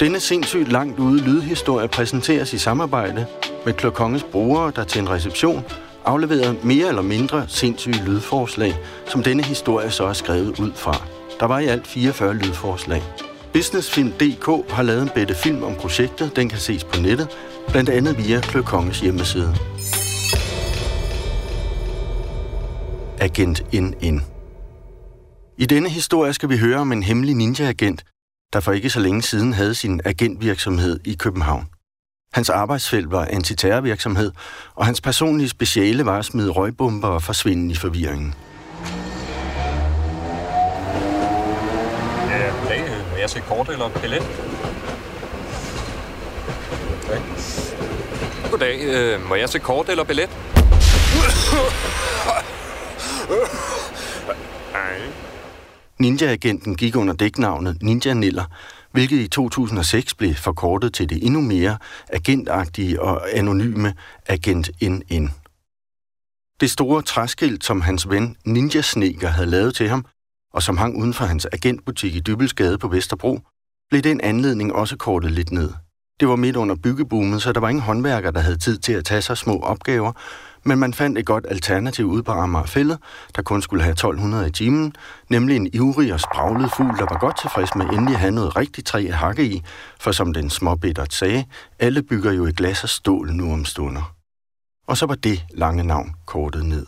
Denne sindssygt langt ude lydhistorie præsenteres i samarbejde med Klokonges brugere, der til en reception afleverede mere eller mindre sindssyge lydforslag, som denne historie så er skrevet ud fra. Der var i alt 44 lydforslag. Businessfilm.dk har lavet en bedte film om projektet. Den kan ses på nettet, blandt andet via Kløkonges hjemmeside. Agent NN I denne historie skal vi høre om en hemmelig ninja-agent, der for ikke så længe siden havde sin agentvirksomhed i København. Hans arbejdsfelt var antiterrorvirksomhed, og hans personlige speciale var at smide røgbomber og forsvinde i forvirringen. Ja, goddag. Må jeg se kort eller billet? Okay. Goddag. Øh, må jeg se kort eller billet? Ninja-agenten gik under dæknavnet Ninja Niller, hvilket i 2006 blev forkortet til det endnu mere agentagtige og anonyme Agent NN. Det store træskilt, som hans ven Ninja Sneaker havde lavet til ham, og som hang uden for hans agentbutik i Dybelsgade på Vesterbro, blev den anledning også kortet lidt ned. Det var midt under byggeboomet, så der var ingen håndværker, der havde tid til at tage sig små opgaver, men man fandt et godt alternativ ude på Amagerfællet, der kun skulle have 1200 i timen, nemlig en ivrig og spraglet fugl, der var godt tilfreds med endelig at have noget rigtigt træ at hakke i, for som den småbittert sagde, alle bygger jo i glas og stål nu om stunder. Og så var det lange navn kortet ned.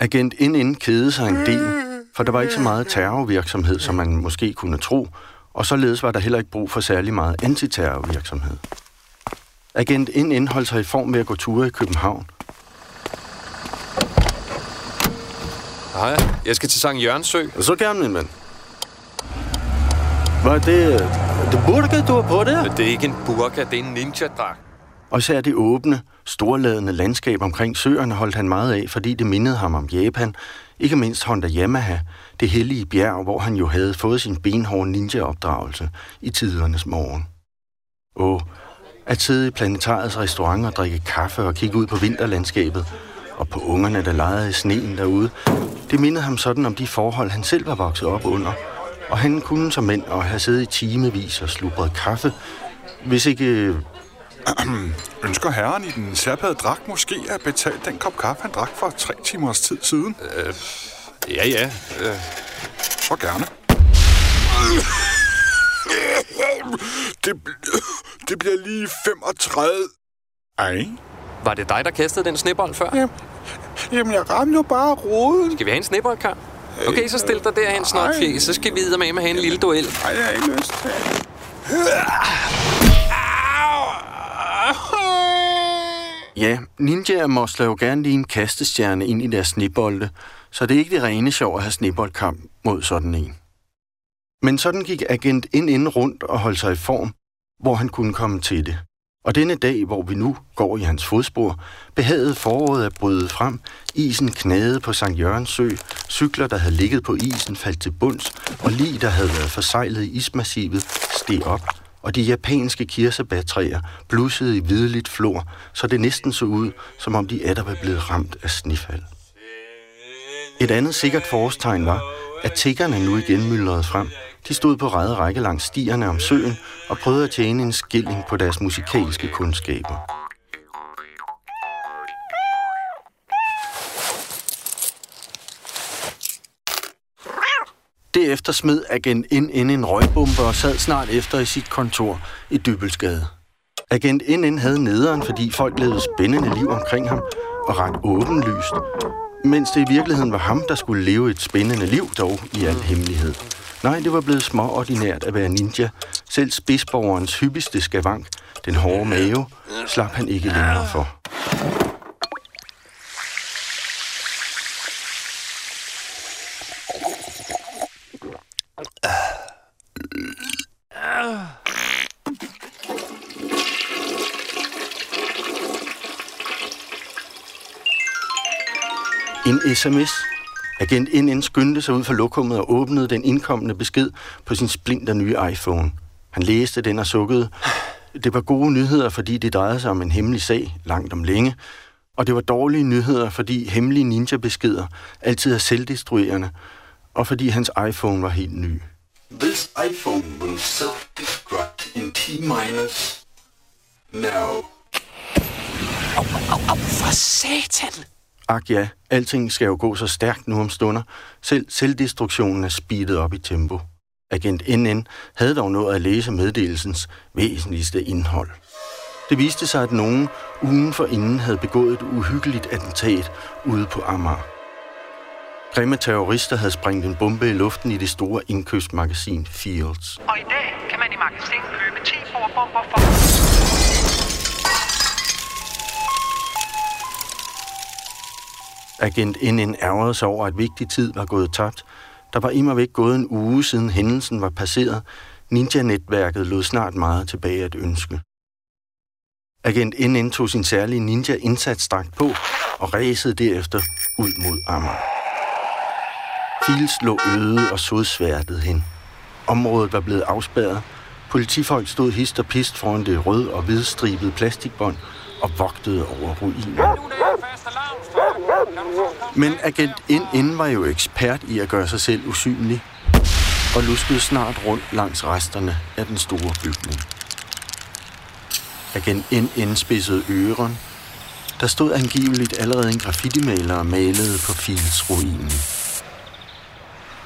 Agent NN kede sig en del, for der var ikke så meget terrorvirksomhed, som man måske kunne tro, og således var der heller ikke brug for særlig meget antiterrorvirksomhed. Agent NN holdt sig i form ved at gå ture i København, Hej, jeg skal til Sankt Jørgensø. Så gerne, min ven. Hvad er det? Det burka, du har på der? Det er ikke en burka, det er en ninja-dragt. Og især det åbne, storladende landskab omkring søerne holdt han meget af, fordi det mindede ham om Japan. Ikke mindst Honda Yamaha, det hellige bjerg, hvor han jo havde fået sin benhårde ninja-opdragelse i tidernes morgen. Åh, at sidde i planetariets restaurant og drikke kaffe og kigge ud på vinterlandskabet, og på ungerne, der legede i sneen derude, det mindede ham sådan om de forhold, han selv var vokset op under. Og han kunne som mænd og have siddet i timevis og slubret kaffe, hvis ikke... Ønsker herren i den særpede dragt måske at betale den kop kaffe, han drak for tre timers tid siden? Øh, ja, ja. Øh. Så gerne. Det, det bliver lige 35. Ej. Var det dig, der kastede den snebold før? Jamen, jamen jeg ramte jo bare roden. Skal vi have en snebold, Karl? Okay, så stil dig derhen, snart fjes. Så skal vi videre med at have en lille duel. Nej, jeg har ikke lyst til Ja, ninjaer mosler jo gerne lige en kastestjerne ind i deres snebolde, så det er ikke det rene sjov at have sneboldkamp mod sådan en. Men sådan gik agent ind ind rundt og holdt sig i form, hvor han kunne komme til det. Og denne dag, hvor vi nu går i hans fodspor, behagede foråret at bryde frem, isen knagede på Sankt Jørgens sø, cykler, der havde ligget på isen, faldt til bunds, og lige der havde været forsejlet i ismassivet, steg op, og de japanske kirsebærtræer blussede i hvideligt flor, så det næsten så ud, som om de atter var blevet ramt af snifald. Et andet sikkert forårstegn var, at tiggerne nu igen myldrede frem, de stod på ræde række langs stierne om søen og prøvede at tjene en skilling på deres musikalske kundskaber. Derefter smed agent ind ind en røgbombe og sad snart efter i sit kontor i Dybelsgade. Agent NN havde nederen, fordi folk levede spændende liv omkring ham og ret åbenlyst, mens det i virkeligheden var ham, der skulle leve et spændende liv dog i al hemmelighed. Nej, det var blevet småordinært at være ninja. Selv spidsborgerens hyppigste skavank, den hårde mave, slap han ikke længere for. En sms. Agent NN skyndte sig ud fra lokummet og åbnede den indkommende besked på sin splinter nye iPhone. Han læste den og sukkede. Det var gode nyheder, fordi det drejede sig om en hemmelig sag, langt om længe. Og det var dårlige nyheder, fordi hemmelige ninja-beskeder altid er selvdestruerende, og fordi hans iPhone var helt ny. This iPhone will self-destruct in T-minus now. Au, au, au, for satan! Ak ja, alting skal jo gå så stærkt nu om stunder. Selv selvdestruktionen er speedet op i tempo. Agent NN havde dog nået at læse meddelelsens væsentligste indhold. Det viste sig, at nogen ugen for inden havde begået et uhyggeligt attentat ude på Amager. Grimme terrorister havde sprængt en bombe i luften i det store indkøbsmagasin Fields. Og i dag kan man i magasin købe 10 bordbomber for... Agent NN ærgerede sig over, at vigtig tid var gået tabt. Der var imod væk gået en uge siden hændelsen var passeret. Ninja-netværket lod snart meget tilbage at ønske. Agent NN tog sin særlige ninja-indsatsdragt på og ræsede derefter ud mod Amager. Fields lå øde og sodsværtet hen. Området var blevet afspærret. Politifolk stod hist og pist foran det rød- og hvidstribede plastikbånd og vogtede over ruinen. Men agent NN var jo ekspert i at gøre sig selv usynlig, og luskede snart rundt langs resterne af den store bygning. Agent NN spidsede øren. Der stod angiveligt allerede en graffitimaler og malede på Fields ruinen.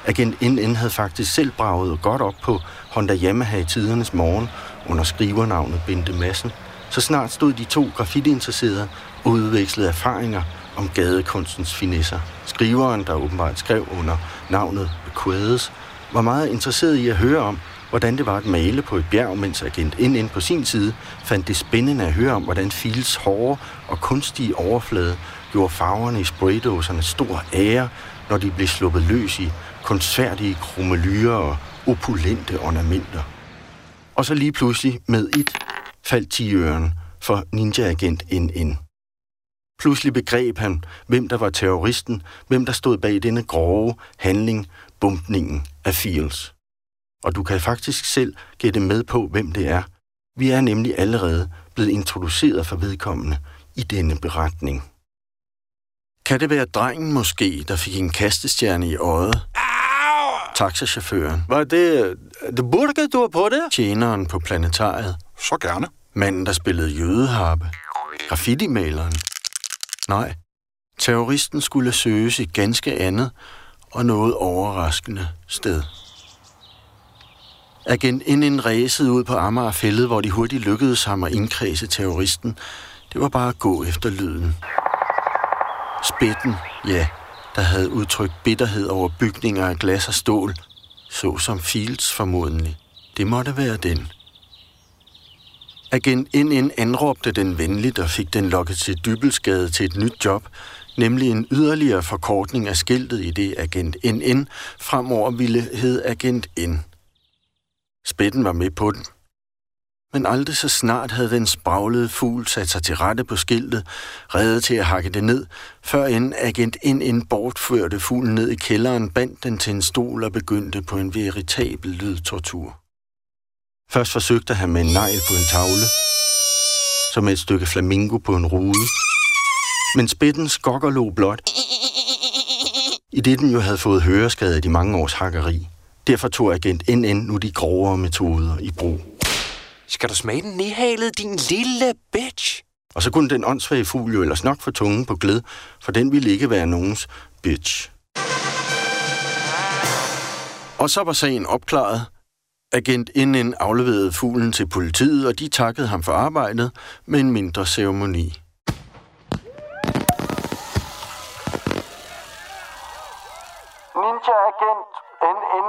Agent NN havde faktisk selv braget godt op på Honda Yamaha i tidernes morgen under skrivernavnet Bente Massen, Så snart stod de to graffiti-interesserede og udvekslede erfaringer om gadekunstens finesser. Skriveren, der åbenbart skrev under navnet Quades, var meget interesseret i at høre om, hvordan det var at male på et bjerg, mens agent NN på sin side fandt det spændende at høre om, hvordan Fields hårde og kunstige overflade gjorde farverne i spraydåserne stor ære, når de blev sluppet løs i koncertige krumelyrer og opulente ornamenter. Og så lige pludselig med et faldt tiøren for ninja-agent NN. Pludselig begreb han, hvem der var terroristen, hvem der stod bag denne grove handling, bumpningen af Fields. Og du kan faktisk selv gætte med på, hvem det er. Vi er nemlig allerede blevet introduceret for vedkommende i denne beretning. Kan det være drengen måske, der fik en kastestjerne i øjet? Taxachaufføren. Var det, det burger, du på det? Tjeneren på planetariet. Så gerne. Manden, der spillede jødeharpe. Graffiti-maleren. Nej, terroristen skulle søges et ganske andet og noget overraskende sted. Agent Inden ræsede ud på Amagerfældet, hvor de hurtigt lykkedes ham at indkredse terroristen. Det var bare at gå efter lyden. Spætten, ja, der havde udtrykt bitterhed over bygninger af glas og stål, så som Fields formodentlig. Det måtte være den. Agent NN anråbte den venligt og fik den lokket til Dybelsgade til et nyt job, nemlig en yderligere forkortning af skiltet i det agent NN fremover ville hed agent N. Spætten var med på den. Men aldrig så snart havde den spraglede fugl sat sig til rette på skiltet, reddet til at hakke det ned, før en agent NN bortførte fuglen ned i kælderen, bandt den til en stol og begyndte på en veritabel lydtortur. Først forsøgte han med en negl på en tavle, så med et stykke flamingo på en rude. Men spætten skokker lå blot, i det den jo havde fået høreskade i de mange års hakkeri. Derfor tog agent NN nu de grovere metoder i brug. Skal du smage den nedhalet, din lille bitch? Og så kunne den åndssvage fugl jo ellers nok få tungen på glæd, for den ville ikke være nogens bitch. Og så var sagen opklaret. Agent Inden afleverede fuglen til politiet, og de takkede ham for arbejdet med en mindre ceremoni. Ninja-agent NN,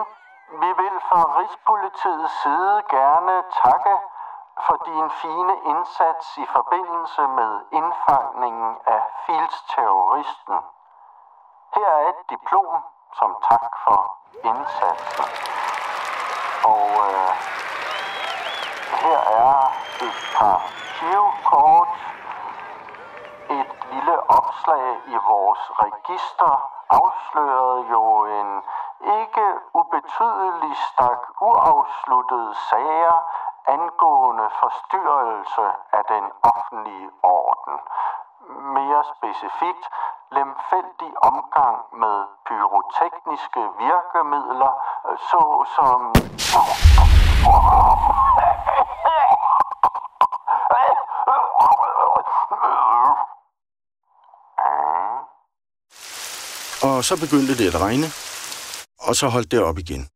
vi vil fra Rigspolitiets side gerne takke for din fine indsats i forbindelse med indfangningen af Fields-terroristen. Her er et diplom som tak for indsatsen. Og øh, her er et par geokort, et lille opslag i vores register afslørede jo en ikke ubetydelig stak uafsluttede sager angående forstyrrelse af den offentlige orden. Mere specifikt lemfældig omgang med tekniske virkemidler, øh, såsom... Og så begyndte det at regne, og så holdt det op igen.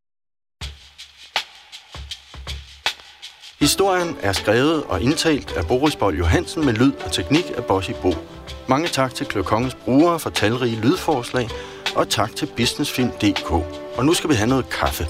Historien er skrevet og indtalt af Boris Bold Johansen med lyd og teknik af Bossy Bo. Mange tak til Kløkongens brugere for talrige lydforslag, og tak til businessfilm.dk. Og nu skal vi have noget kaffe.